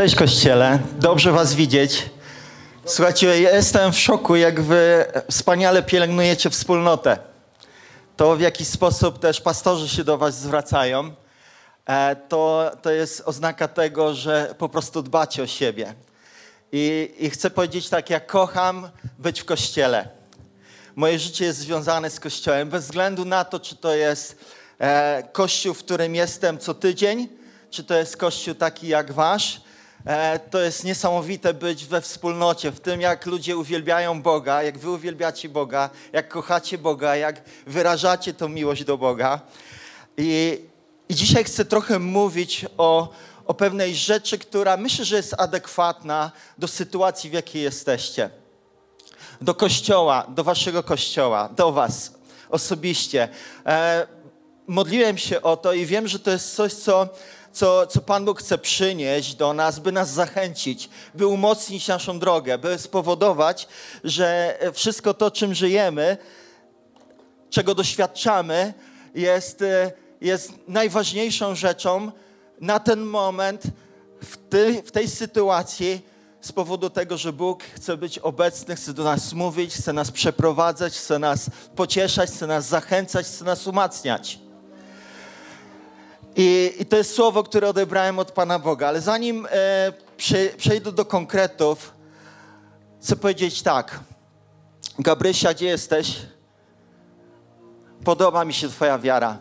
Cześć Kościele, dobrze Was widzieć. Słuchajcie, jestem w szoku, jak Wy wspaniale pielęgnujecie wspólnotę. To w jaki sposób też pastorzy się do Was zwracają, e, to, to jest oznaka tego, że po prostu dbacie o siebie. I, I chcę powiedzieć tak, ja kocham być w Kościele. Moje życie jest związane z Kościołem, bez względu na to, czy to jest e, Kościół, w którym jestem co tydzień, czy to jest Kościół taki jak Wasz to jest niesamowite być we wspólnocie, w tym jak ludzie uwielbiają Boga, jak wy uwielbiacie Boga, jak kochacie Boga, jak wyrażacie tą miłość do Boga. I, i dzisiaj chcę trochę mówić o, o pewnej rzeczy, która myślę, że jest adekwatna do sytuacji, w jakiej jesteście. Do kościoła, do waszego kościoła, do was osobiście. E, modliłem się o to i wiem, że to jest coś, co co, co Pan Bóg chce przynieść do nas, by nas zachęcić, by umocnić naszą drogę, by spowodować, że wszystko to, czym żyjemy, czego doświadczamy, jest, jest najważniejszą rzeczą na ten moment, w, ty, w tej sytuacji, z powodu tego, że Bóg chce być obecny, chce do nas mówić, chce nas przeprowadzać, chce nas pocieszać, chce nas zachęcać, chce nas umacniać. I, I, to jest słowo, które odebrałem od Pana Boga. Ale zanim e, prze, przejdę do konkretów, chcę powiedzieć tak. Gabrysia, gdzie jesteś? Podoba mi się Twoja wiara.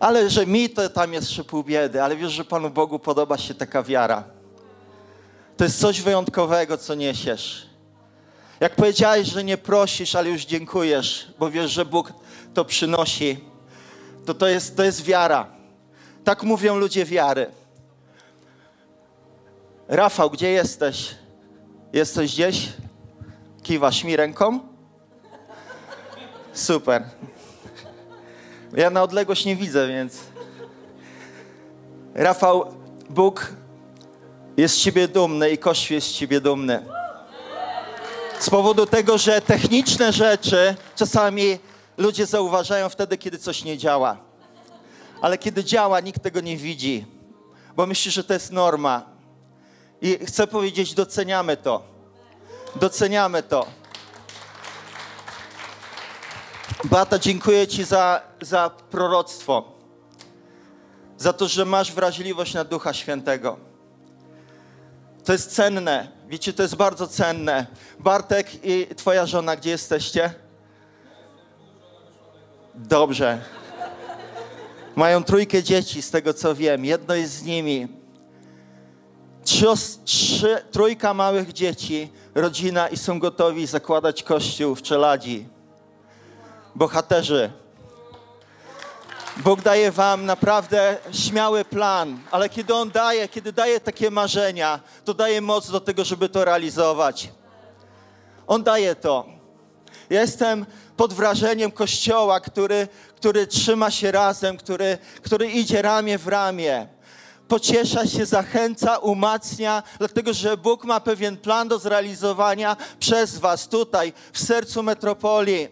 Ale że mi to tam jest jeszcze pół biedy, ale wiesz, że Panu Bogu podoba się taka wiara. To jest coś wyjątkowego, co niesiesz. Jak powiedziałeś, że nie prosisz, ale już dziękujesz, bo wiesz, że Bóg to przynosi to to jest, to jest wiara. Tak mówią ludzie wiary. Rafał, gdzie jesteś? Jesteś gdzieś? Kiwasz mi ręką? Super. Ja na odległość nie widzę, więc. Rafał, Bóg jest z ciebie dumny i Kościół jest z ciebie dumny. Z powodu tego, że techniczne rzeczy czasami Ludzie zauważają wtedy, kiedy coś nie działa. Ale kiedy działa, nikt tego nie widzi, bo myśli, że to jest norma. I chcę powiedzieć, doceniamy to. Doceniamy to. Bata, dziękuję Ci za, za proroctwo. Za to, że masz wrażliwość na Ducha Świętego. To jest cenne. Wiecie, to jest bardzo cenne. Bartek i Twoja żona, gdzie jesteście? Dobrze. Mają trójkę dzieci, z tego co wiem. Jedno jest z nimi. Trzy, trzy, trójka małych dzieci, rodzina i są gotowi zakładać kościół w Czeladzi. Bohaterzy. Bóg daje wam naprawdę śmiały plan, ale kiedy On daje, kiedy daje takie marzenia, to daje moc do tego, żeby to realizować. On daje to. Ja jestem pod wrażeniem Kościoła, który, który trzyma się razem, który, który idzie ramię w ramię. Pociesza się, zachęca, umacnia, dlatego że Bóg ma pewien plan do zrealizowania przez Was tutaj, w sercu metropolii.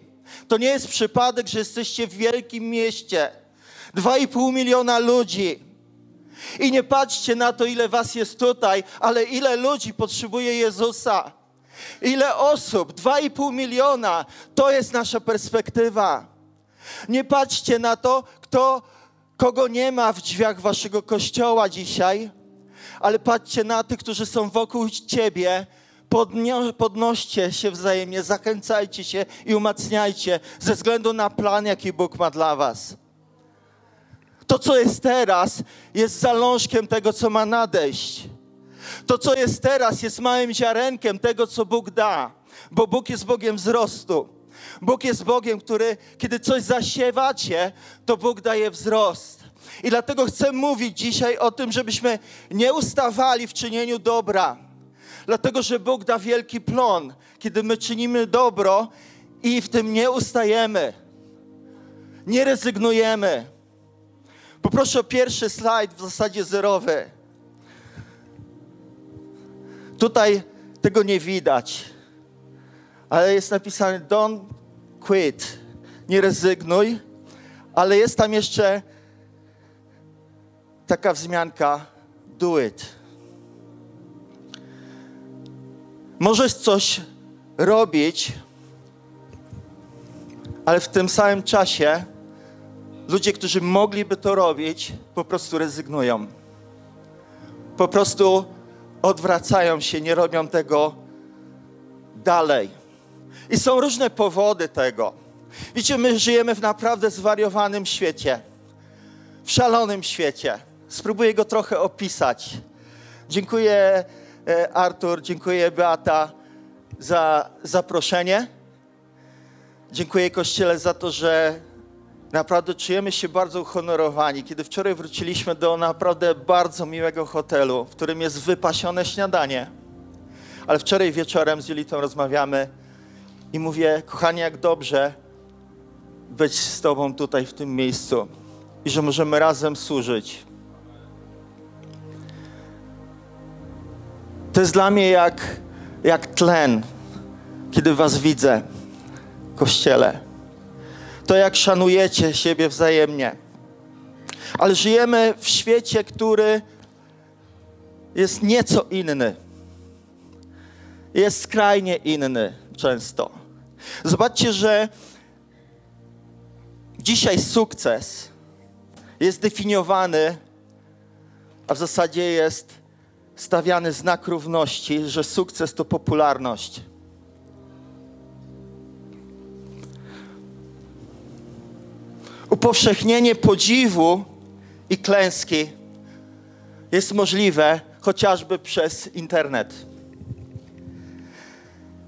To nie jest przypadek, że jesteście w wielkim mieście. Dwa i pół miliona ludzi. I nie patrzcie na to, ile was jest tutaj, ale ile ludzi potrzebuje Jezusa. Ile osób? 2,5 miliona. To jest nasza perspektywa. Nie patrzcie na to, kto, kogo nie ma w drzwiach waszego kościoła dzisiaj, ale patrzcie na tych, którzy są wokół ciebie. Podnio, podnoście się wzajemnie, zachęcajcie się i umacniajcie ze względu na plan, jaki Bóg ma dla was. To, co jest teraz, jest zalążkiem tego, co ma nadejść. To, co jest teraz, jest małym ziarenkiem tego, co Bóg da, bo Bóg jest Bogiem wzrostu. Bóg jest Bogiem, który, kiedy coś zasiewacie, to Bóg daje wzrost. I dlatego chcę mówić dzisiaj o tym, żebyśmy nie ustawali w czynieniu dobra. Dlatego, że Bóg da wielki plon, kiedy my czynimy dobro i w tym nie ustajemy. Nie rezygnujemy. Poproszę o pierwszy slajd, w zasadzie zerowy. Tutaj tego nie widać, ale jest napisane don't quit, nie rezygnuj, ale jest tam jeszcze taka wzmianka do it. Możesz coś robić, ale w tym samym czasie ludzie, którzy mogliby to robić, po prostu rezygnują. Po prostu odwracają się, nie robią tego dalej. I są różne powody tego. Wiecie, my żyjemy w naprawdę zwariowanym świecie, w szalonym świecie. Spróbuję go trochę opisać. Dziękuję e, Artur, dziękuję Beata za zaproszenie. Dziękuję Kościele za to, że naprawdę czujemy się bardzo uhonorowani. Kiedy wczoraj wróciliśmy do naprawdę bardzo miłego hotelu, w którym jest wypasione śniadanie, ale wczoraj wieczorem z Julitą rozmawiamy i mówię, kochanie, jak dobrze być z Tobą tutaj w tym miejscu i że możemy razem służyć. To jest dla mnie jak, jak tlen, kiedy Was widzę w kościele. To jak szanujecie siebie wzajemnie. Ale żyjemy w świecie, który jest nieco inny. Jest skrajnie inny często. Zobaczcie, że dzisiaj sukces jest definiowany, a w zasadzie jest stawiany znak równości, że sukces to popularność. Upowszechnienie podziwu i klęski jest możliwe chociażby przez internet.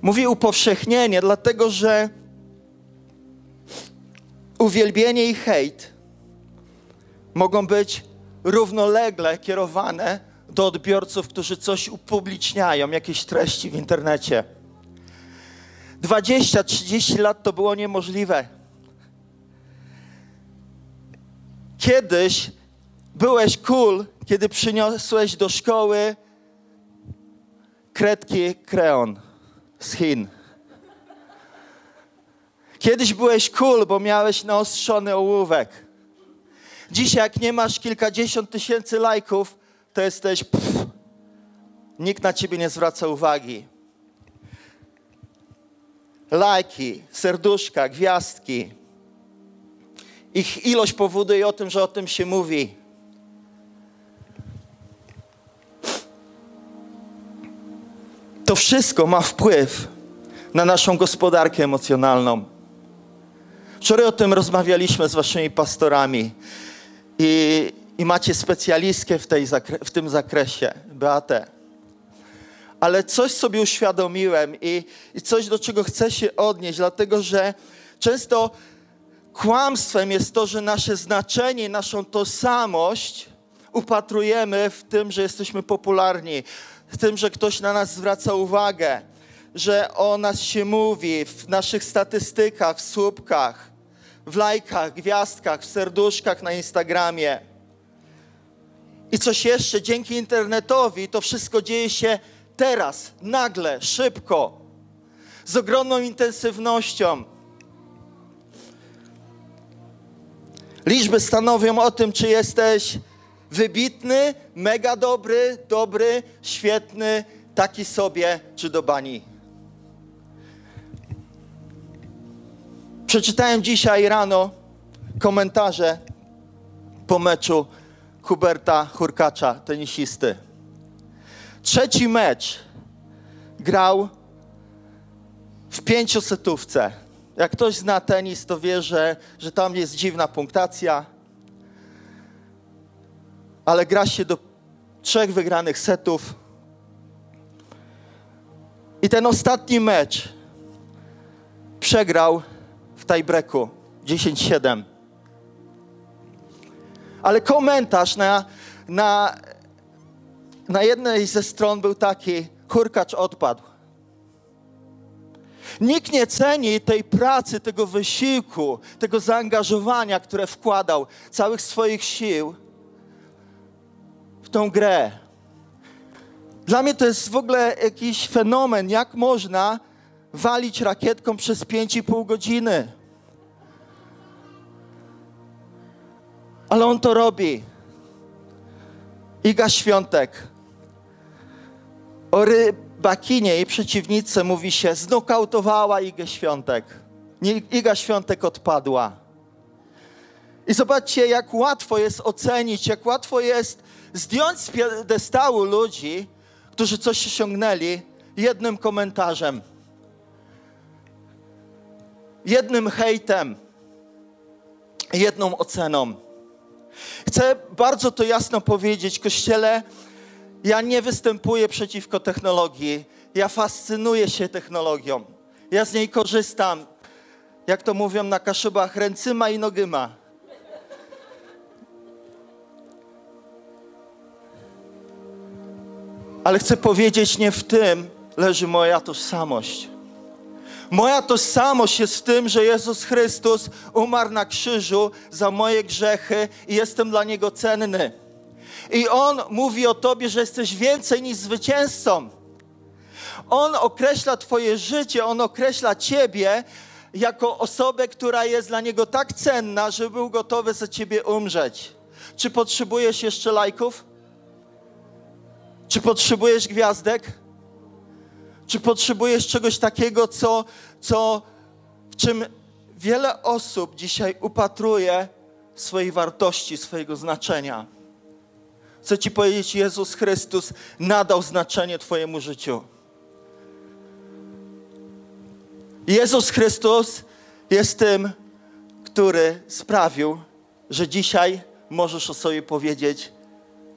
Mówię upowszechnienie, dlatego że uwielbienie i hejt mogą być równolegle kierowane do odbiorców, którzy coś upubliczniają, jakieś treści w internecie. 20-30 lat to było niemożliwe. Kiedyś byłeś cool, kiedy przyniosłeś do szkoły kredki kreon z Chin. Kiedyś byłeś cool, bo miałeś naostrzony ołówek. Dzisiaj, jak nie masz kilkadziesiąt tysięcy lajków, to jesteś. Pff, nikt na ciebie nie zwraca uwagi. Lajki, serduszka, gwiazdki. Ich ilość powoduje o tym, że o tym się mówi. To wszystko ma wpływ na naszą gospodarkę emocjonalną. Wczoraj o tym rozmawialiśmy z waszymi pastorami i, i macie specjalistkę w, tej, w tym zakresie, Beatę. Ale coś sobie uświadomiłem i, i coś, do czego chcę się odnieść, dlatego że często kłamstwem jest to, że nasze znaczenie, naszą tożsamość upatrujemy w tym, że jesteśmy popularni, w tym, że ktoś na nas zwraca uwagę, że o nas się mówi w naszych statystykach, w słupkach, w lajkach, gwiazdkach, w serduszkach na Instagramie. I coś jeszcze, dzięki internetowi to wszystko dzieje się teraz, nagle, szybko, z ogromną intensywnością. Liczby stanowią o tym, czy jesteś wybitny, mega dobry, dobry, świetny, taki sobie, czy do bani. Przeczytałem dzisiaj rano komentarze po meczu Huberta Hurkacza, tenisisty. Trzeci mecz grał w pięciosetówce. Jak ktoś zna tenis, to wie, że, że tam jest dziwna punktacja, ale gra się do trzech wygranych setów. I ten ostatni mecz przegrał w tiebreaku 10-7. Ale komentarz na, na, na jednej ze stron był taki: Hurkacz odpadł. Nikt nie ceni tej pracy, tego wysiłku, tego zaangażowania, które wkładał, całych swoich sił w tą grę. Dla mnie to jest w ogóle jakiś fenomen, jak można walić rakietką przez 5,5 godziny. Ale on to robi. Iga Świątek. Ory Bakinie, jej przeciwnicy, mówi się, znokautowała Igę Świątek. Iga Świątek odpadła. I zobaczcie, jak łatwo jest ocenić, jak łatwo jest zdjąć z piedestału ludzi, którzy coś osiągnęli jednym komentarzem, jednym hejtem, jedną oceną. Chcę bardzo to jasno powiedzieć, Kościele, ja nie występuję przeciwko technologii. Ja fascynuję się technologią. Ja z niej korzystam. Jak to mówią na Kaszubach, ręcyma i nogyma. Ale chcę powiedzieć, nie w tym leży moja tożsamość. Moja tożsamość jest w tym, że Jezus Chrystus umarł na krzyżu za moje grzechy i jestem dla Niego cenny. I On mówi o Tobie, że jesteś więcej niż zwycięzcą. On określa Twoje życie, On określa Ciebie jako osobę, która jest dla Niego tak cenna, że był gotowy za Ciebie umrzeć. Czy potrzebujesz jeszcze lajków? Czy potrzebujesz gwiazdek? Czy potrzebujesz czegoś takiego, co, co, w czym wiele osób dzisiaj upatruje swojej wartości, swojego znaczenia? Chcę Ci powiedzieć, Jezus Chrystus nadał znaczenie Twojemu życiu. Jezus Chrystus jest tym, który sprawił, że dzisiaj możesz o sobie powiedzieć,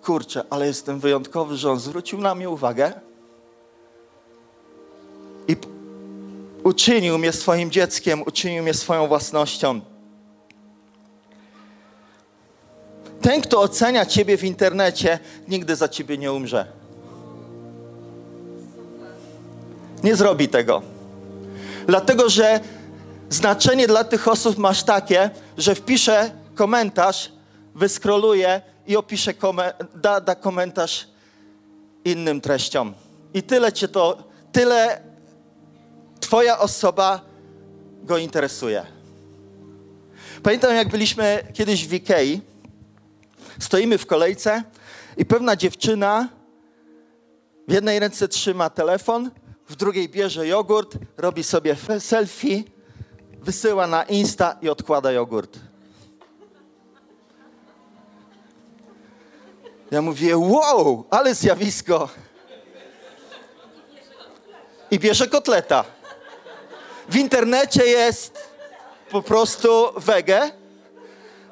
kurczę, ale jestem wyjątkowy, że On zwrócił na mnie uwagę i uczynił mnie swoim dzieckiem, uczynił mnie swoją własnością. Ten, kto ocenia Ciebie w internecie, nigdy za Ciebie nie umrze. Nie zrobi tego. Dlatego, że znaczenie dla tych osób masz takie, że wpisze komentarz, wyskroluje i opisze, da, da komentarz innym treściom. I tyle cię to, tyle twoja osoba go interesuje. Pamiętam, jak byliśmy kiedyś w Ikei, stoimy w kolejce i pewna dziewczyna w jednej ręce trzyma telefon, w drugiej bierze jogurt, robi sobie selfie, wysyła na Insta i odkłada jogurt. Ja mówię, wow, ale zjawisko. I bierze kotleta. W internecie jest po prostu wege,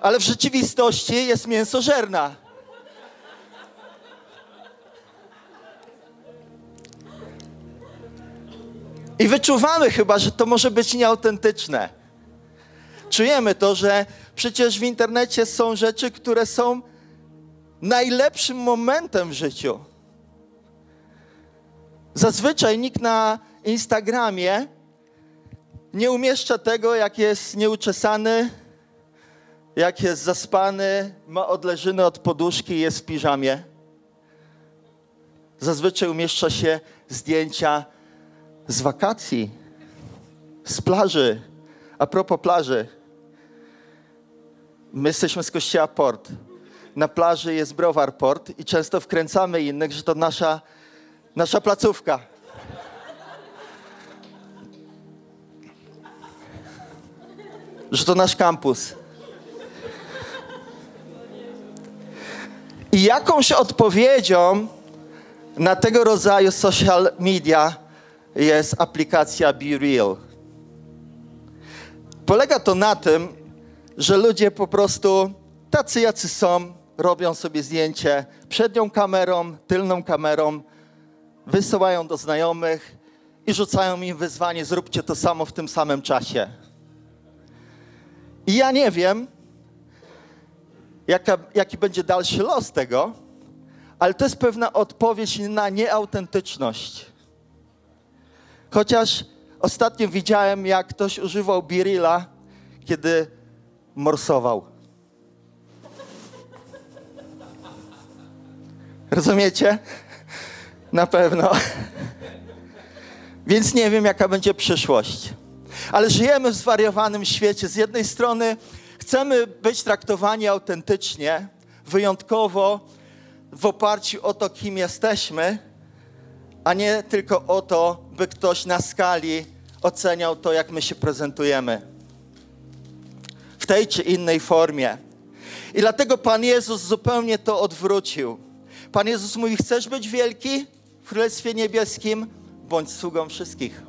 ale w rzeczywistości jest mięsożerna. I wyczuwamy chyba, że to może być nieautentyczne. Czujemy to, że przecież w internecie są rzeczy, które są najlepszym momentem w życiu. Zazwyczaj nikt na Instagramie nie umieszcza tego, jak jest nieuczesany, jak jest zaspany, ma odleżyny od poduszki jest w piżamie. Zazwyczaj umieszcza się zdjęcia z wakacji, z plaży. A propos plaży, my jesteśmy z kościoła Port. Na plaży jest browar Port i często wkręcamy innych, że to nasza, nasza placówka. Że to nasz kampus. I jakąś odpowiedzią na tego rodzaju social media jest aplikacja Be Real. Polega to na tym, że ludzie po prostu tacy jacy są, robią sobie zdjęcie przednią kamerą, tylną kamerą, wysyłają do znajomych i rzucają im wyzwanie, zróbcie to samo w tym samym czasie. I ja nie wiem, jaka, jaki będzie dalszy los tego, ale to jest pewna odpowiedź na nieautentyczność. Chociaż ostatnio widziałem, jak ktoś używał birilla, kiedy morsował. Rozumiecie? Na pewno. Więc nie wiem, jaka będzie przyszłość. Ale żyjemy w zwariowanym świecie. Z jednej strony chcemy być traktowani autentycznie, wyjątkowo, w oparciu o to, kim jesteśmy, a nie tylko o to, by ktoś na skali oceniał to, jak my się prezentujemy. W tej czy innej formie. I dlatego Pan Jezus zupełnie to odwrócił. Pan Jezus mówi: Chcesz być wielki w Królestwie Niebieskim? Bądź sługą wszystkich.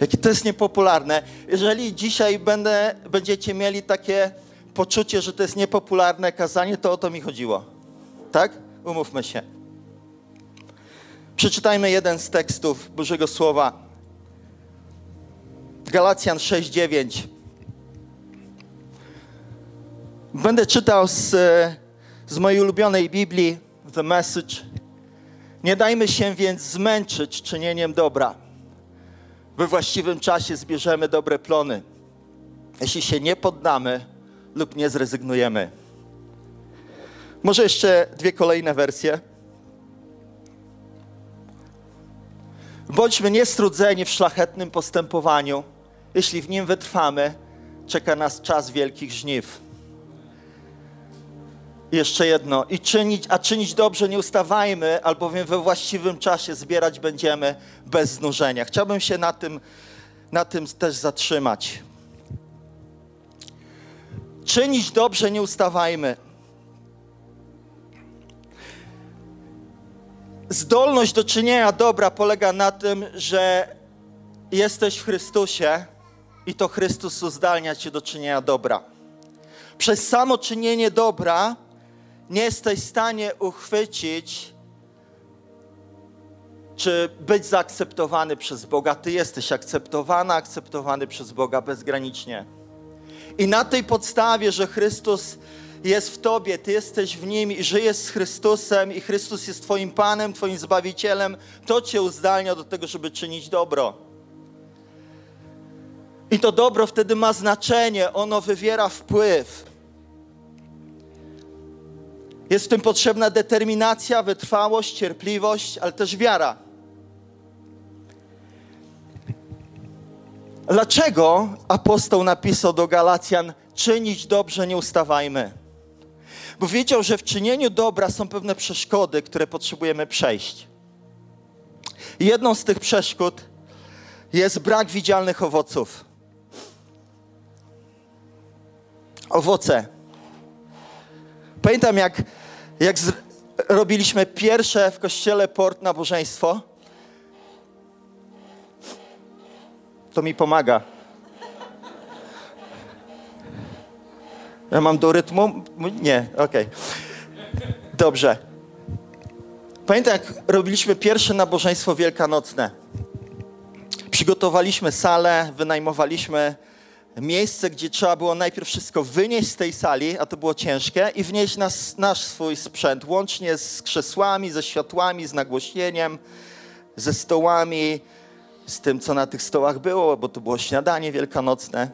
Jakie to jest niepopularne. Jeżeli dzisiaj będę, będziecie mieli takie poczucie, że to jest niepopularne kazanie, to o to mi chodziło. Tak? Umówmy się. Przeczytajmy jeden z tekstów Bożego Słowa. Galacjan 6:9. Będę czytał z, z mojej ulubionej Biblii, The Message. Nie dajmy się więc zmęczyć czynieniem dobra. We właściwym czasie zbierzemy dobre plony. Jeśli się nie poddamy lub nie zrezygnujemy. Może jeszcze dwie kolejne wersje. Bądźmy niestrudzeni w szlachetnym postępowaniu. Jeśli w nim wytrwamy, czeka nas czas wielkich żniw. Jeszcze jedno. I czynić, a czynić dobrze nie ustawajmy, albowiem we właściwym czasie zbierać będziemy bez znużenia. Chciałbym się na tym, na tym też zatrzymać. Czynić dobrze nie ustawajmy. Zdolność do czynienia dobra polega na tym, że jesteś w Chrystusie i to Chrystus uzdalnia cię do czynienia dobra. Przez samo czynienie dobra nie jesteś w stanie uchwycić czy być zaakceptowany przez Boga. Ty jesteś akceptowany, akceptowany przez Boga bezgranicznie. I na tej podstawie, że Chrystus jest w Tobie, Ty jesteś w Nim i żyjesz z Chrystusem i Chrystus jest Twoim Panem, Twoim Zbawicielem, to Cię uzdalnia do tego, żeby czynić dobro. I to dobro wtedy ma znaczenie, ono wywiera wpływ. Jest w tym potrzebna determinacja, wytrwałość, cierpliwość, ale też wiara. Dlaczego apostoł napisał do Galacjan: czynić dobrze, nie ustawajmy? Bo wiedział, że w czynieniu dobra są pewne przeszkody, które potrzebujemy przejść. jedną z tych przeszkód jest brak widzialnych owoców. Owoce. Pamiętam, jak, jak robiliśmy pierwsze w kościele port nabożeństwo. To mi pomaga. Ja mam do rytmu? Nie, okej. Okay. Dobrze. Pamiętam, jak robiliśmy pierwsze nabożeństwo wielkanocne. Przygotowaliśmy salę, wynajmowaliśmy miejsce, gdzie trzeba było najpierw wszystko wynieść z tej sali, a to było ciężkie, i wnieść nas, nasz swój sprzęt, łącznie z krzesłami, ze światłami, z nagłośnieniem, ze stołami, z tym, co na tych stołach było, bo to było śniadanie wielkanocne.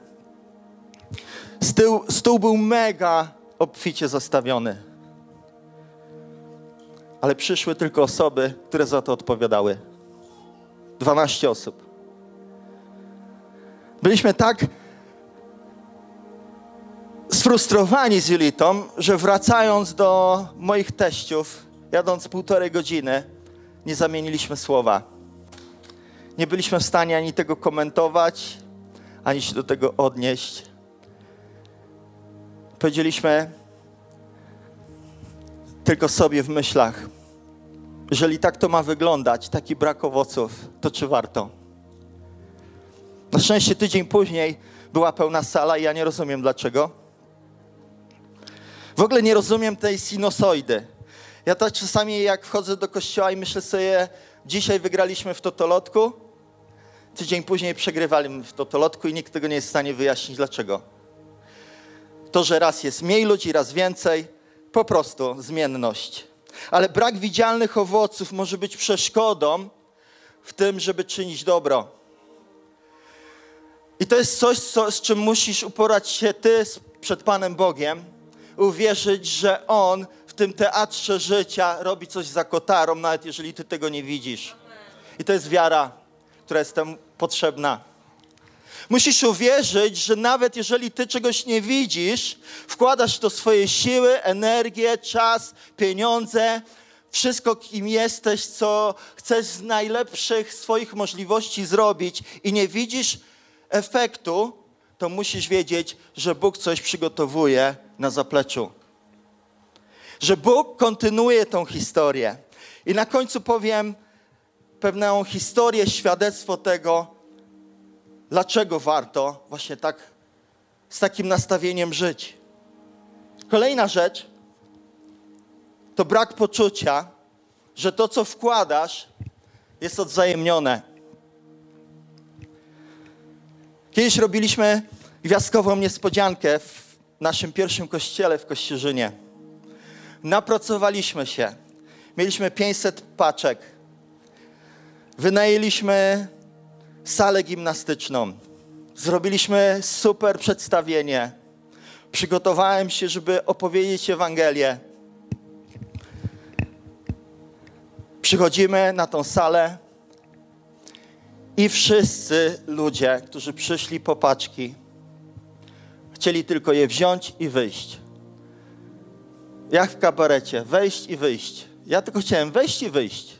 Stół, stół był mega obficie zastawiony. Ale przyszły tylko osoby, które za to odpowiadały. 12 osób. Byliśmy tak sfrustrowani z Julitą, że wracając do moich teściów, jadąc półtorej godziny, nie zamieniliśmy słowa. Nie byliśmy w stanie ani tego komentować, ani się do tego odnieść. Powiedzieliśmy tylko sobie w myślach, jeżeli tak to ma wyglądać, taki brak owoców, to czy warto? Na szczęście tydzień później była pełna sala i ja nie rozumiem dlaczego. W ogóle nie rozumiem tej sinusoidy. Ja tak czasami jak wchodzę do kościoła i myślę sobie, dzisiaj wygraliśmy w totolotku, tydzień później przegrywaliśmy w totolotku i nikt tego nie jest w stanie wyjaśnić dlaczego. To, że raz jest mniej ludzi, raz więcej, po prostu zmienność. Ale brak widzialnych owoców może być przeszkodą w tym, żeby czynić dobro. I to jest coś, co, z czym musisz uporać się ty przed Panem Bogiem, uwierzyć, że On w tym teatrze życia robi coś za kotarą, nawet jeżeli ty tego nie widzisz. I to jest wiara, która jest tam potrzebna. Musisz uwierzyć, że nawet jeżeli ty czegoś nie widzisz, wkładasz to swoje siły, energię, czas, pieniądze, wszystko, kim jesteś, co chcesz z najlepszych swoich możliwości zrobić i nie widzisz efektu, to musisz wiedzieć, że Bóg coś przygotowuje na zapleczu. Że Bóg kontynuuje tą historię. I na końcu powiem pewną historię, świadectwo tego, dlaczego warto właśnie tak z takim nastawieniem żyć. Kolejna rzecz to brak poczucia, że to, co wkładasz, jest odwzajemnione. Kiedyś robiliśmy gwiazdkową niespodziankę w naszym pierwszym kościele w Kościerzynie. Napracowaliśmy się. Mieliśmy 500 paczek. Wynajęliśmy salę gimnastyczną. Zrobiliśmy super przedstawienie. Przygotowałem się, żeby opowiedzieć Ewangelię. Przychodzimy na tą salę i wszyscy ludzie, którzy przyszli po paczki, chcieli tylko je wziąć i wyjść. Jak w kabarecie, wejść i wyjść. Ja tylko chciałem wejść i wyjść.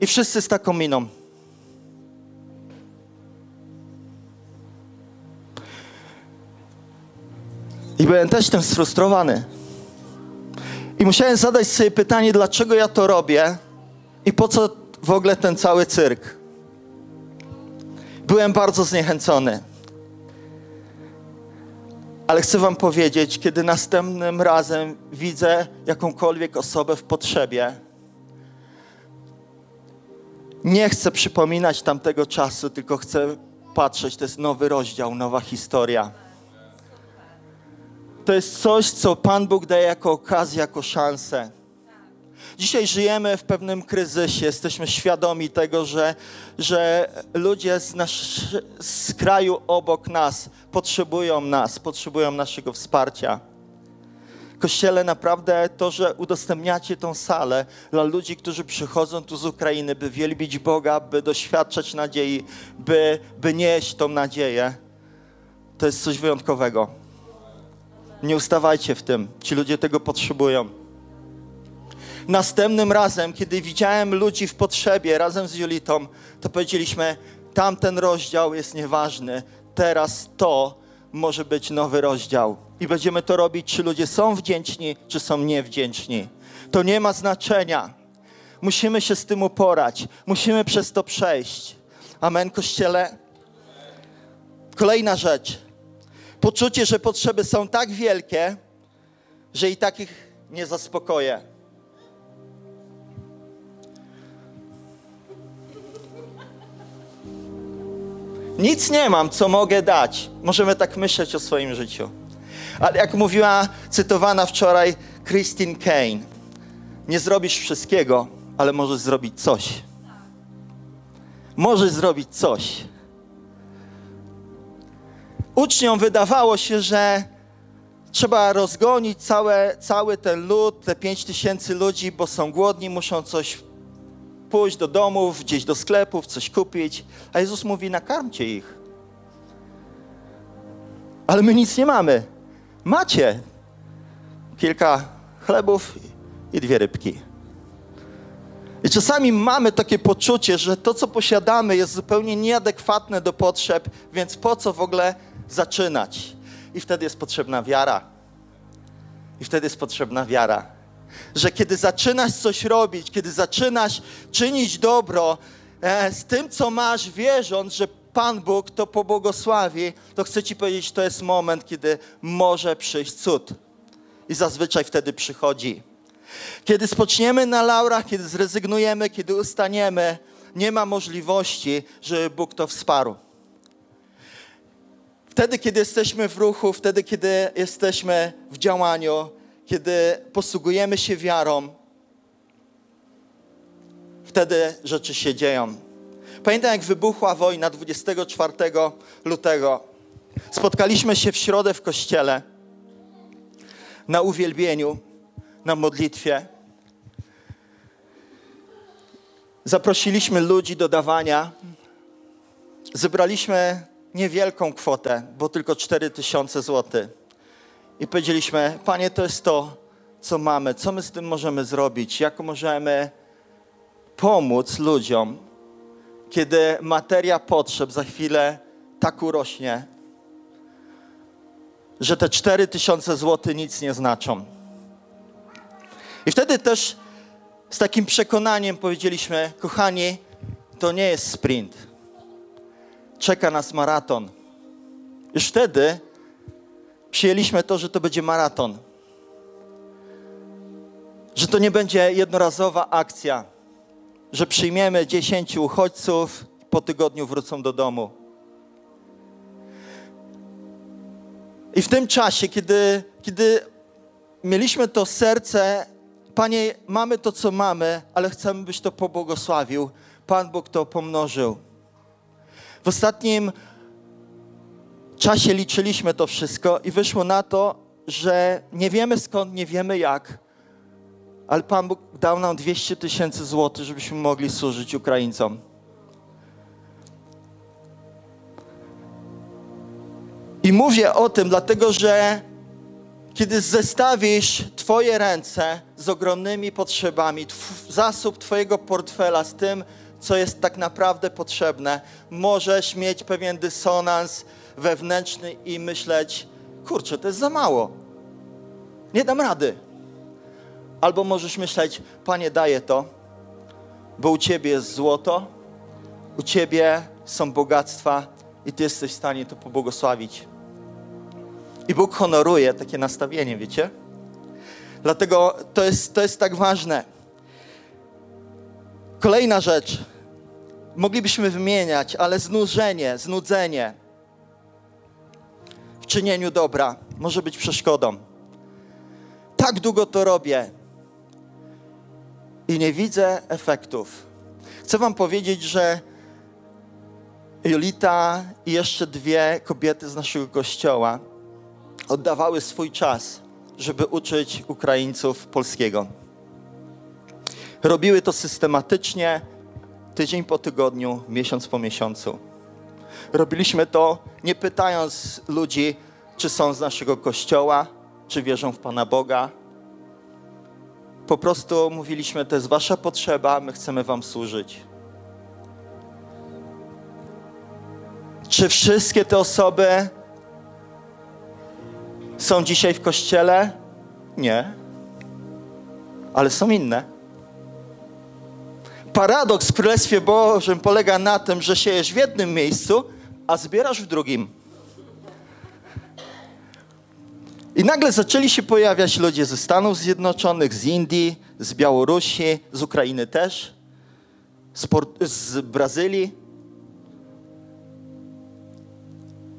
I wszyscy z taką miną. I byłem też tym sfrustrowany. I musiałem zadać sobie pytanie, dlaczego ja to robię i po co w ogóle ten cały cyrk. Byłem bardzo zniechęcony. Ale chcę Wam powiedzieć, kiedy następnym razem widzę jakąkolwiek osobę w potrzebie, nie chcę przypominać tamtego czasu, tylko chcę patrzeć, to jest nowy rozdział, nowa historia. To jest coś, co Pan Bóg daje jako okazję, jako szansę. Dzisiaj żyjemy w pewnym kryzysie, jesteśmy świadomi tego, że, że ludzie z, nasz, z kraju obok nas potrzebują nas, potrzebują naszego wsparcia. Kościele, naprawdę to, że udostępniacie tą salę dla ludzi, którzy przychodzą tu z Ukrainy, by wielbić Boga, by doświadczać nadziei, by, by nieść tą nadzieję, to jest coś wyjątkowego. Nie ustawajcie w tym. Ci ludzie tego potrzebują. Następnym razem, kiedy widziałem ludzi w potrzebie razem z Julitą, to powiedzieliśmy, tamten rozdział jest nieważny. Teraz to może być nowy rozdział. I będziemy to robić, czy ludzie są wdzięczni, czy są niewdzięczni. To nie ma znaczenia. Musimy się z tym uporać. Musimy przez to przejść. Amen, Kościele. Kolejna rzecz. Poczucie, że potrzeby są tak wielkie, że i takich nie zaspokoję. Nic nie mam, co mogę dać. Możemy tak myśleć o swoim życiu. Ale jak mówiła cytowana wczoraj Christine Kane, nie zrobisz wszystkiego, ale możesz zrobić coś. Możesz zrobić coś. Uczniom wydawało się, że trzeba rozgonić całe, cały ten lud, te pięć tysięcy ludzi, bo są głodni, muszą coś pójść do domów, gdzieś do sklepów, coś kupić. A Jezus mówi, nakarmcie ich. Ale my nic nie mamy. Macie kilka chlebów i dwie rybki. I czasami mamy takie poczucie, że to, co posiadamy, jest zupełnie nieadekwatne do potrzeb, więc po co w ogóle zaczynać? I wtedy jest potrzebna wiara. I wtedy jest potrzebna wiara że kiedy zaczynasz coś robić, kiedy zaczynasz czynić dobro e, z tym, co masz, wierząc, że Pan Bóg to pobłogosławi, to chcę Ci powiedzieć, to jest moment, kiedy może przyjść cud. I zazwyczaj wtedy przychodzi. Kiedy spoczniemy na laurach, kiedy zrezygnujemy, kiedy ustaniemy, nie ma możliwości, żeby Bóg to wsparł. Wtedy, kiedy jesteśmy w ruchu, wtedy, kiedy jesteśmy w działaniu, kiedy posługujemy się wiarą, wtedy rzeczy się dzieją. Pamiętam, jak wybuchła wojna 24 lutego. Spotkaliśmy się w środę w kościele na uwielbieniu, na modlitwie. Zaprosiliśmy ludzi do dawania. Zebraliśmy niewielką kwotę, bo tylko 4 tysiące złotych i powiedzieliśmy, Panie, to jest to, co mamy, co my z tym możemy zrobić, jak możemy pomóc ludziom, kiedy materia potrzeb za chwilę tak urośnie, że te 4000 zł nic nie znaczą. I wtedy też z takim przekonaniem powiedzieliśmy, kochani, to nie jest sprint. Czeka nas maraton. Już wtedy przyjęliśmy to, że to będzie maraton. Że to nie będzie jednorazowa akcja, że przyjmiemy 10 uchodźców po tygodniu wrócą do domu. I w tym czasie, kiedy, kiedy mieliśmy to serce, Panie, mamy to, co mamy, ale chcemy, byś to pobłogosławił. Pan Bóg to pomnożył. W ostatnim czasie liczyliśmy to wszystko i wyszło na to, że nie wiemy skąd, nie wiemy jak, ale Pan Bóg dał nam 200 tysięcy złotych, żebyśmy mogli służyć Ukraińcom. I mówię o tym, dlatego że kiedy zestawisz Twoje ręce z ogromnymi potrzebami, zasób Twojego portfela z tym, co jest tak naprawdę potrzebne, możesz mieć pewien dysonans wewnętrzny i myśleć, kurczę, to jest za mało. Nie dam rady. Albo możesz myśleć, Panie, daję to, bo u Ciebie jest złoto, u Ciebie są bogactwa i Ty jesteś w stanie to pobłogosławić. I Bóg honoruje takie nastawienie, wiecie? Dlatego to jest, to jest tak ważne. Kolejna rzecz. Moglibyśmy wymieniać, ale znużenie, znudzenie czynieniu dobra może być przeszkodą. Tak długo to robię i nie widzę efektów. Chcę Wam powiedzieć, że Julita i jeszcze dwie kobiety z naszego kościoła oddawały swój czas, żeby uczyć Ukraińców polskiego. Robiły to systematycznie, tydzień po tygodniu, miesiąc po miesiącu. Robiliśmy to nie pytając ludzi, czy są z naszego kościoła, czy wierzą w Pana Boga. Po prostu mówiliśmy, to jest Wasza potrzeba, my chcemy Wam służyć. Czy wszystkie te osoby są dzisiaj w kościele? Nie. Ale są inne. Paradoks w Królestwie Bożym polega na tym, że siejesz w jednym miejscu, a zbierasz w drugim. I nagle zaczęli się pojawiać ludzie ze Stanów Zjednoczonych, z Indii, z Białorusi, z Ukrainy też, z, z Brazylii.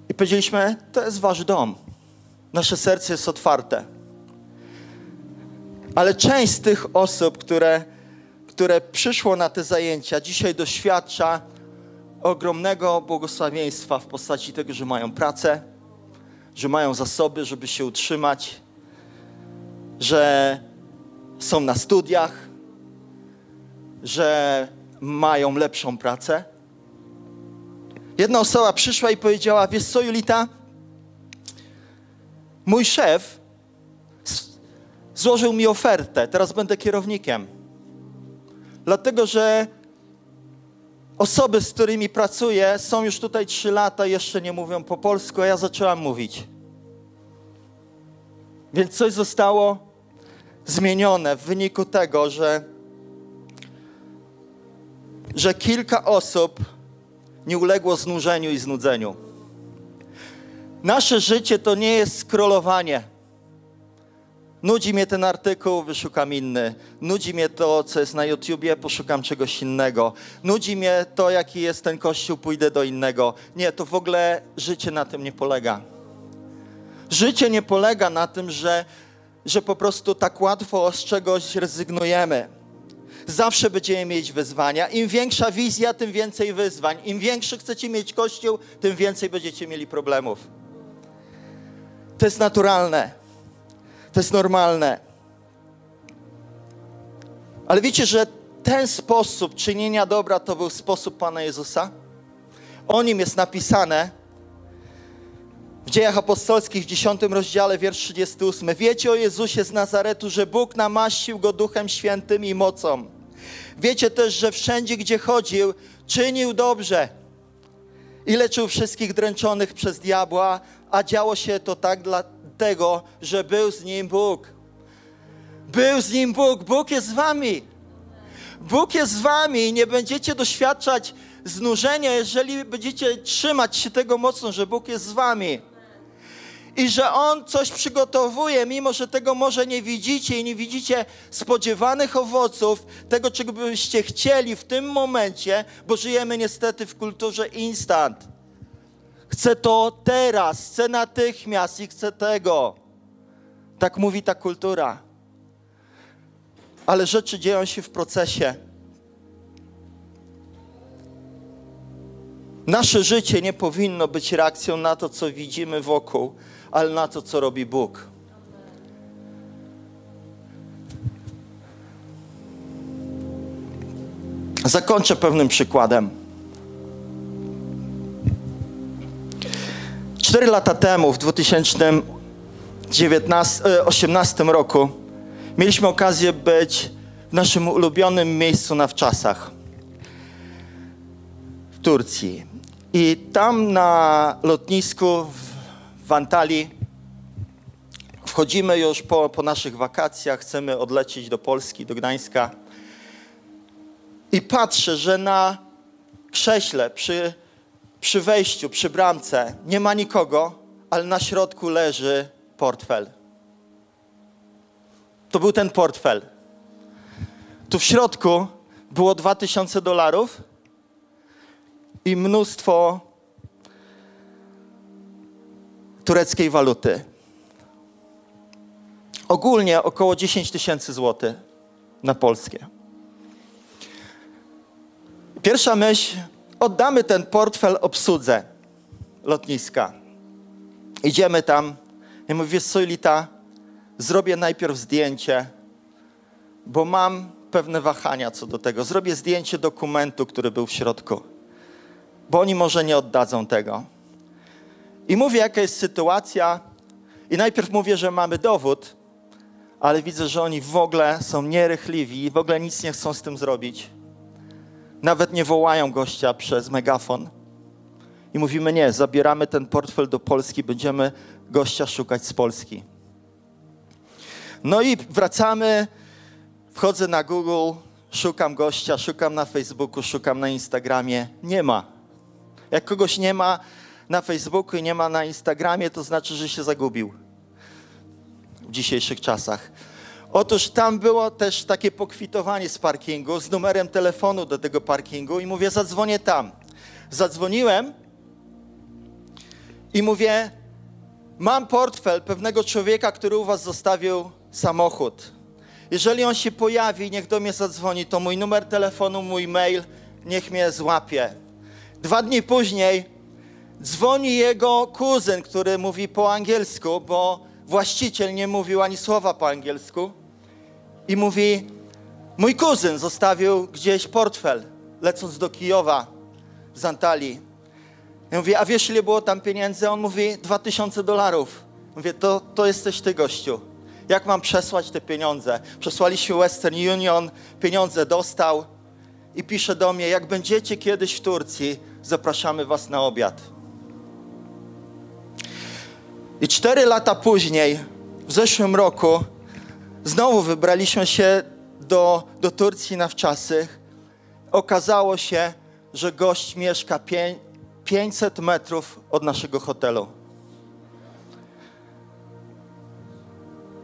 I powiedzieliśmy, to jest wasz dom. Nasze serce jest otwarte. Ale część z tych osób, które, które przyszło na te zajęcia, dzisiaj doświadcza ogromnego błogosławieństwa w postaci tego, że mają pracę, że mają zasoby, żeby się utrzymać, że są na studiach, że mają lepszą pracę. Jedna osoba przyszła i powiedziała: Wiesz co, Julita? Mój szef złożył mi ofertę, teraz będę kierownikiem. Dlatego, że osoby, z którymi pracuję, są już tutaj trzy lata, jeszcze nie mówią po polsku, a ja zaczęłam mówić. Więc coś zostało zmienione w wyniku tego, że, że kilka osób nie uległo znużeniu i znudzeniu. Nasze życie to nie jest scrollowanie. Nudzi mnie ten artykuł, wyszukam inny. Nudzi mnie to, co jest na YouTubie, poszukam czegoś innego. Nudzi mnie to, jaki jest ten kościół, pójdę do innego. Nie, to w ogóle życie na tym nie polega. Życie nie polega na tym, że, że po prostu tak łatwo z czegoś rezygnujemy. Zawsze będziemy mieć wyzwania. Im większa wizja, tym więcej wyzwań. Im większy chcecie mieć kościół, tym więcej będziecie mieli problemów. To jest naturalne. To jest normalne. Ale wiecie, że ten sposób czynienia dobra to był sposób Pana Jezusa? O nim jest napisane, W dziejach apostolskich w 10 rozdziale, wiersz 38. Wiecie o Jezusie z Nazaretu, że Bóg namaścił go Duchem Świętym i mocą. Wiecie też, że wszędzie, gdzie chodził, czynił dobrze i leczył wszystkich dręczonych przez diabła, a działo się to tak dlatego, że był z nim Bóg. Był z nim Bóg, Bóg jest z wami. Bóg jest z wami i nie będziecie doświadczać znużenia, jeżeli będziecie trzymać się tego mocno, że Bóg jest z wami. I że On coś przygotowuje, mimo że tego może nie widzicie i nie widzicie spodziewanych owoców, tego, czego byście chcieli w tym momencie, bo żyjemy niestety w kulturze instant. Chcę to teraz, chcę natychmiast i chcę tego. Tak mówi ta kultura. Ale rzeczy dzieją się w procesie. Nasze życie nie powinno być reakcją na to, co widzimy wokół, ale na to, co robi Bóg. Zakończę pewnym przykładem. Cztery lata temu, w 2018 roku, mieliśmy okazję być w naszym ulubionym miejscu na wczasach w Turcji. I tam na lotnisku w Antalii wchodzimy już po, po naszych wakacjach, chcemy odlecieć do Polski, do Gdańska. I patrzę, że na krześle przy, przy wejściu, przy bramce nie ma nikogo, ale na środku leży portfel. To był ten portfel. Tu w środku było 2000 dolarów i mnóstwo tureckiej waluty. Ogólnie około 10 tysięcy złotych na polskie. Pierwsza myśl, oddamy ten portfel obsłudze lotniska. Idziemy tam i mówię, wiesz co, zrobię najpierw zdjęcie, bo mam pewne wahania co do tego. Zrobię zdjęcie dokumentu, który był w środku, bo oni może nie oddadzą tego. I mówię, jaka jest sytuacja, i najpierw mówię, że mamy dowód, ale widzę, że oni w ogóle są nierychliwi w ogóle nic nie chcą z tym zrobić. Nawet nie wołają gościa przez megafon. I mówimy, nie, zabieramy ten portfel do Polski, będziemy gościa szukać z Polski. No i wracamy, wchodzę na Google, szukam gościa, szukam na Facebooku, szukam na Instagramie. Nie ma. Jak kogoś nie ma na Facebooku i nie ma na Instagramie, to znaczy, że się zagubił w dzisiejszych czasach. Otóż tam było też takie pokwitowanie z parkingu, z numerem telefonu do tego parkingu i mówię, zadzwonię tam. Zadzwoniłem i mówię, mam portfel pewnego człowieka, który u was zostawił samochód. Jeżeli on się pojawi, niech do mnie zadzwoni, to mój numer telefonu, mój mail, niech mnie złapie. Dwa dni później dzwoni jego kuzyn, który mówi po angielsku, bo właściciel nie mówił ani słowa po angielsku. I mówi, mój kuzyn zostawił gdzieś portfel, lecąc do Kijowa z Antalii. Ja mówię, a wiesz ile było tam pieniędzy? On mówi, dwa tysiące dolarów. Mówię, to, to jesteś ty, gościu. Jak mam przesłać te pieniądze? Przesłaliśmy Western Union, pieniądze dostał i pisze do mnie, jak będziecie kiedyś w Turcji, zapraszamy was na obiad. I cztery lata później, w zeszłym roku, znowu wybraliśmy się do, do Turcji na wczasy. Okazało się, że gość mieszka pię 500 metrów od naszego hotelu.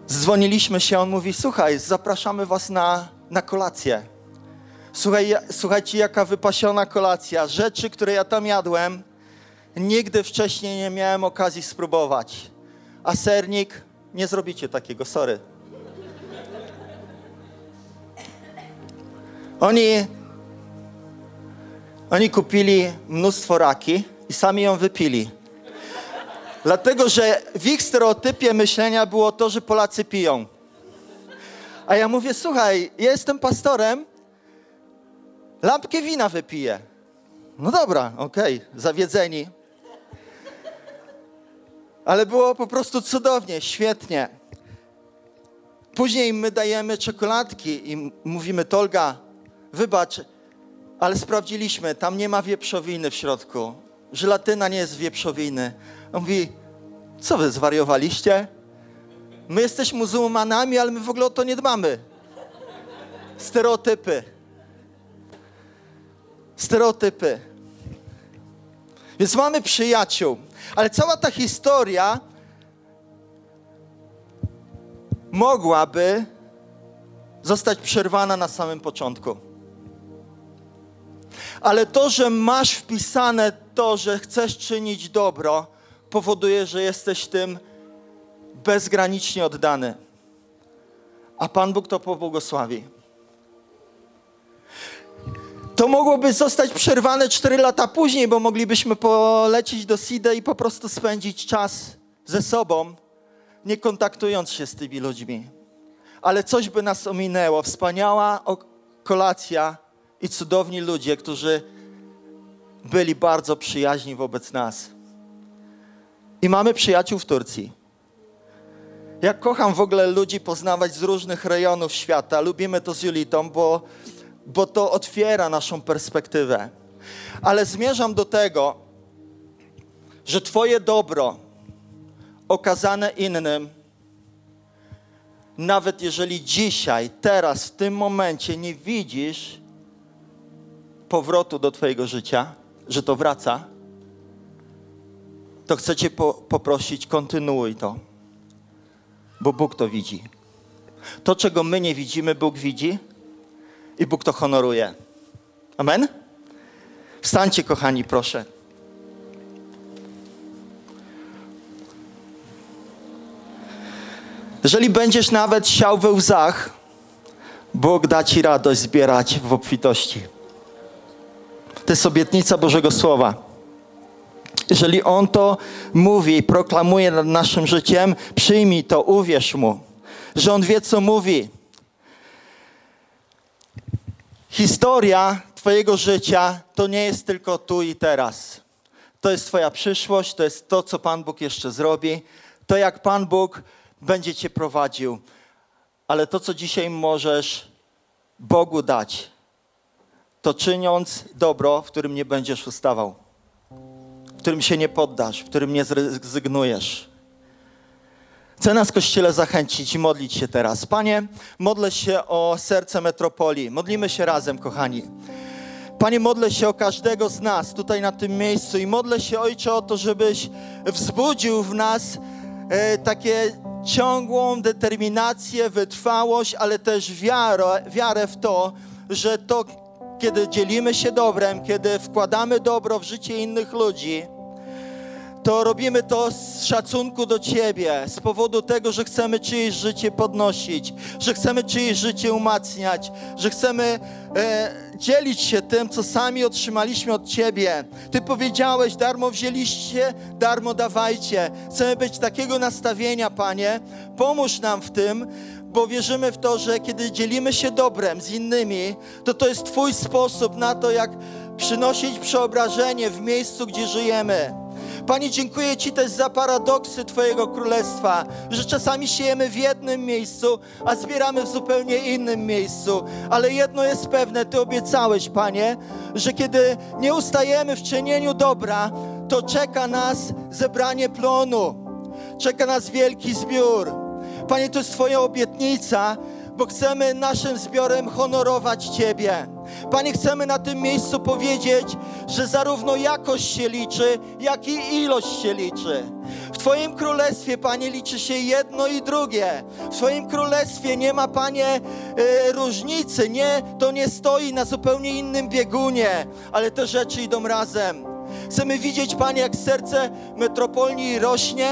Dzwoniliśmy się, on mówi, słuchaj, zapraszamy was na, na kolację. Słuchaj, słuchajcie, jaka wypasiona kolacja. Rzeczy, które ja tam jadłem, nigdy wcześniej nie miałem okazji spróbować. A sernik, nie zrobicie takiego, sorry. Oni, oni kupili mnóstwo raki i sami ją wypili. Dlatego, że w ich stereotypie myślenia było to, że Polacy piją. A ja mówię, słuchaj, ja jestem pastorem, lampkę wina wypiję. No dobra, okej, okay, zawiedzeni. Ale było po prostu cudownie, świetnie. Później my dajemy czekoladki i mówimy, Tolga, wybacz, ale sprawdziliśmy, tam nie ma wieprzowiny w środku. Żelatyna nie jest wieprzowiny. On mówi, co wy zwariowaliście? My jesteśmy muzułmanami, ale my w ogóle o to nie dbamy. Stereotypy. Stereotypy. Więc mamy przyjaciół, ale cała ta historia mogłaby zostać przerwana na samym początku. Ale to, że masz wpisane to, że chcesz czynić dobro, powoduje, że jesteś tym bezgranicznie oddany. A Pan Bóg to pobłogosławi. To mogłoby zostać przerwane 4 lata później, bo moglibyśmy polecieć do SIDA i po prostu spędzić czas ze sobą, nie kontaktując się z tymi ludźmi. Ale coś by nas ominęło. Wspaniała kolacja i cudowni ludzie, którzy byli bardzo przyjaźni wobec nas. I mamy przyjaciół w Turcji. Ja kocham w ogóle ludzi poznawać z różnych rejonów świata. Lubimy to z Julitą, bo, bo to otwiera naszą perspektywę. Ale zmierzam do tego, że Twoje dobro okazane innym, nawet jeżeli dzisiaj, teraz, w tym momencie nie widzisz powrotu do Twojego życia, że to wraca, to chcę Cię po, poprosić, kontynuuj to, bo Bóg to widzi. To, czego my nie widzimy, Bóg widzi i Bóg to honoruje. Amen? Wstańcie, kochani, proszę. Jeżeli będziesz nawet siał we łzach, Bóg da Ci radość zbierać w obfitości. To jest obietnica Bożego Słowa. Jeżeli On to mówi i proklamuje nad naszym życiem, przyjmij to, uwierz Mu, że On wie, co mówi. Historia Twojego życia to nie jest tylko tu i teraz. To jest Twoja przyszłość, to jest to, co Pan Bóg jeszcze zrobi, to jak Pan Bóg będzie Cię prowadził. Ale to, co dzisiaj możesz Bogu dać, to czyniąc dobro, w którym nie będziesz ustawał, w którym się nie poddasz, w którym nie zrezygnujesz. Chcę nas, Kościele, zachęcić i modlić się teraz. Panie, modlę się o serce metropolii. Modlimy się razem, kochani. Panie, modlę się o każdego z nas tutaj na tym miejscu i modlę się, Ojcze, o to, żebyś wzbudził w nas e, takie ciągłą determinację, wytrwałość, ale też wiarę, wiarę w to, że to, kiedy dzielimy się dobrem, kiedy wkładamy dobro w życie innych ludzi, to robimy to z szacunku do Ciebie, z powodu tego, że chcemy czyjeś życie podnosić, że chcemy czyjeś życie umacniać, że chcemy e, dzielić się tym, co sami otrzymaliśmy od Ciebie. Ty powiedziałeś, darmo wzięliście, darmo dawajcie. Chcemy być takiego nastawienia, Panie. Pomóż nam w tym, bo wierzymy w to, że kiedy dzielimy się dobrem z innymi, to to jest Twój sposób na to, jak przynosić przeobrażenie w miejscu, gdzie żyjemy. Panie, dziękuję Ci też za paradoksy Twojego Królestwa, że czasami siejemy w jednym miejscu, a zbieramy w zupełnie innym miejscu. Ale jedno jest pewne, Ty obiecałeś, Panie, że kiedy nie ustajemy w czynieniu dobra, to czeka nas zebranie plonu, czeka nas wielki zbiór. Panie, to jest Twoja obietnica, bo chcemy naszym zbiorem honorować Ciebie. Panie, chcemy na tym miejscu powiedzieć, że zarówno jakość się liczy, jak i ilość się liczy. W Twoim królestwie, Panie, liczy się jedno i drugie. W Twoim królestwie nie ma, Panie, e, różnicy. Nie, to nie stoi na zupełnie innym biegunie, ale te rzeczy idą razem. Chcemy widzieć, Panie, jak serce metropolii rośnie,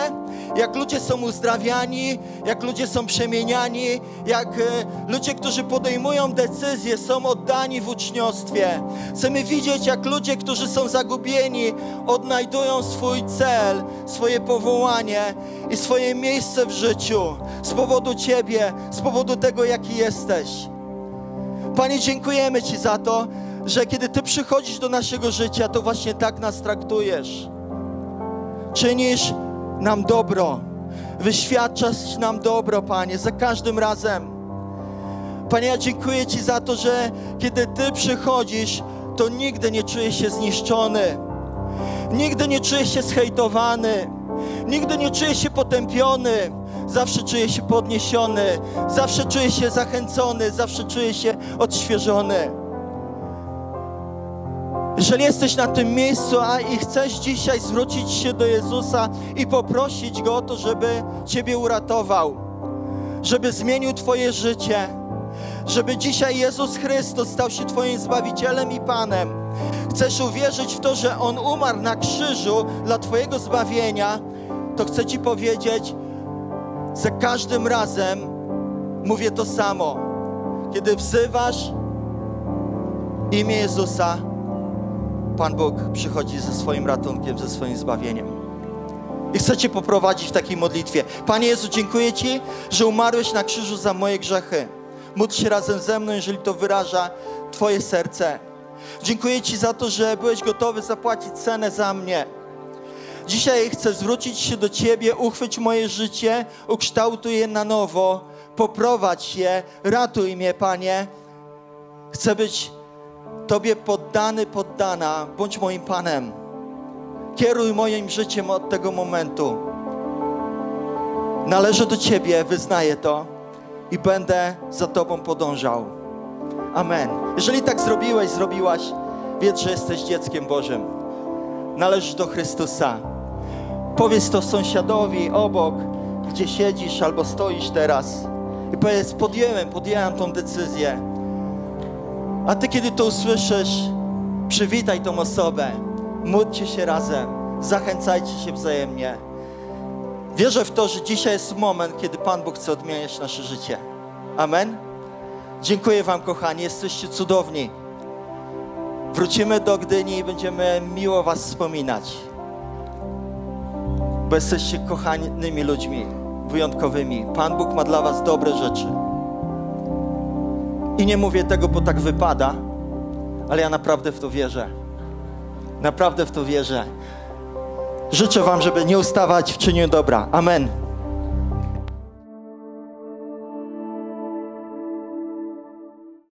jak ludzie są uzdrawiani, jak ludzie są przemieniani, jak e, ludzie, którzy podejmują decyzje, są oddani w uczniostwie. Chcemy widzieć, jak ludzie, którzy są zagubieni, odnajdują swój cel, swoje powołanie i swoje miejsce w życiu z powodu Ciebie, z powodu tego, jaki jesteś. Panie, dziękujemy Ci za to, że kiedy Ty przychodzisz do naszego życia, to właśnie tak nas traktujesz. Czynisz nam dobro. Wyświadczasz nam dobro, Panie, za każdym razem. Panie, ja dziękuję Ci za to, że kiedy Ty przychodzisz, to nigdy nie czuję się zniszczony. Nigdy nie czuję się zhejtowany. Nigdy nie czuję się potępiony. Zawsze czuję się podniesiony. Zawsze czuję się zachęcony. Zawsze czuję się odświeżony. Jeżeli jesteś na tym miejscu a i chcesz dzisiaj zwrócić się do Jezusa i poprosić Go o to, żeby Ciebie uratował, żeby zmienił Twoje życie, żeby dzisiaj Jezus Chrystus stał się Twoim Zbawicielem i Panem, chcesz uwierzyć w to, że On umarł na krzyżu dla Twojego zbawienia, to chcę Ci powiedzieć, za każdym razem mówię to samo. Kiedy wzywasz imię Jezusa, Pan Bóg przychodzi ze swoim ratunkiem, ze swoim zbawieniem. I chcę Cię poprowadzić w takiej modlitwie. Panie Jezu, dziękuję Ci, że umarłeś na krzyżu za moje grzechy. Módl się razem ze mną, jeżeli to wyraża Twoje serce. Dziękuję Ci za to, że byłeś gotowy zapłacić cenę za mnie. Dzisiaj chcę zwrócić się do Ciebie, uchwyć moje życie, ukształtuj je na nowo, poprowadź je, ratuj mnie, Panie. Chcę być Tobie poddany, poddana, bądź moim Panem. Kieruj moim życiem od tego momentu. Należę do Ciebie, wyznaję to i będę za Tobą podążał. Amen. Jeżeli tak zrobiłeś, zrobiłaś, wiedz, że jesteś dzieckiem Bożym. Należysz do Chrystusa. Powiedz to sąsiadowi obok, gdzie siedzisz albo stoisz teraz. I powiedz, podjąłem, podjęłam tą decyzję. A ty, kiedy to usłyszysz, przywitaj tą osobę. Módlcie się razem, zachęcajcie się wzajemnie. Wierzę w to, że dzisiaj jest moment, kiedy Pan Bóg chce odmieniać nasze życie. Amen. Dziękuję Wam, kochani, jesteście cudowni. Wrócimy do Gdyni i będziemy miło Was wspominać. Bo jesteście kochanymi ludźmi, wyjątkowymi. Pan Bóg ma dla Was dobre rzeczy. I nie mówię tego, bo tak wypada, ale ja naprawdę w to wierzę. Naprawdę w to wierzę. Życzę Wam, żeby nie ustawać w czynieniu dobra. Amen.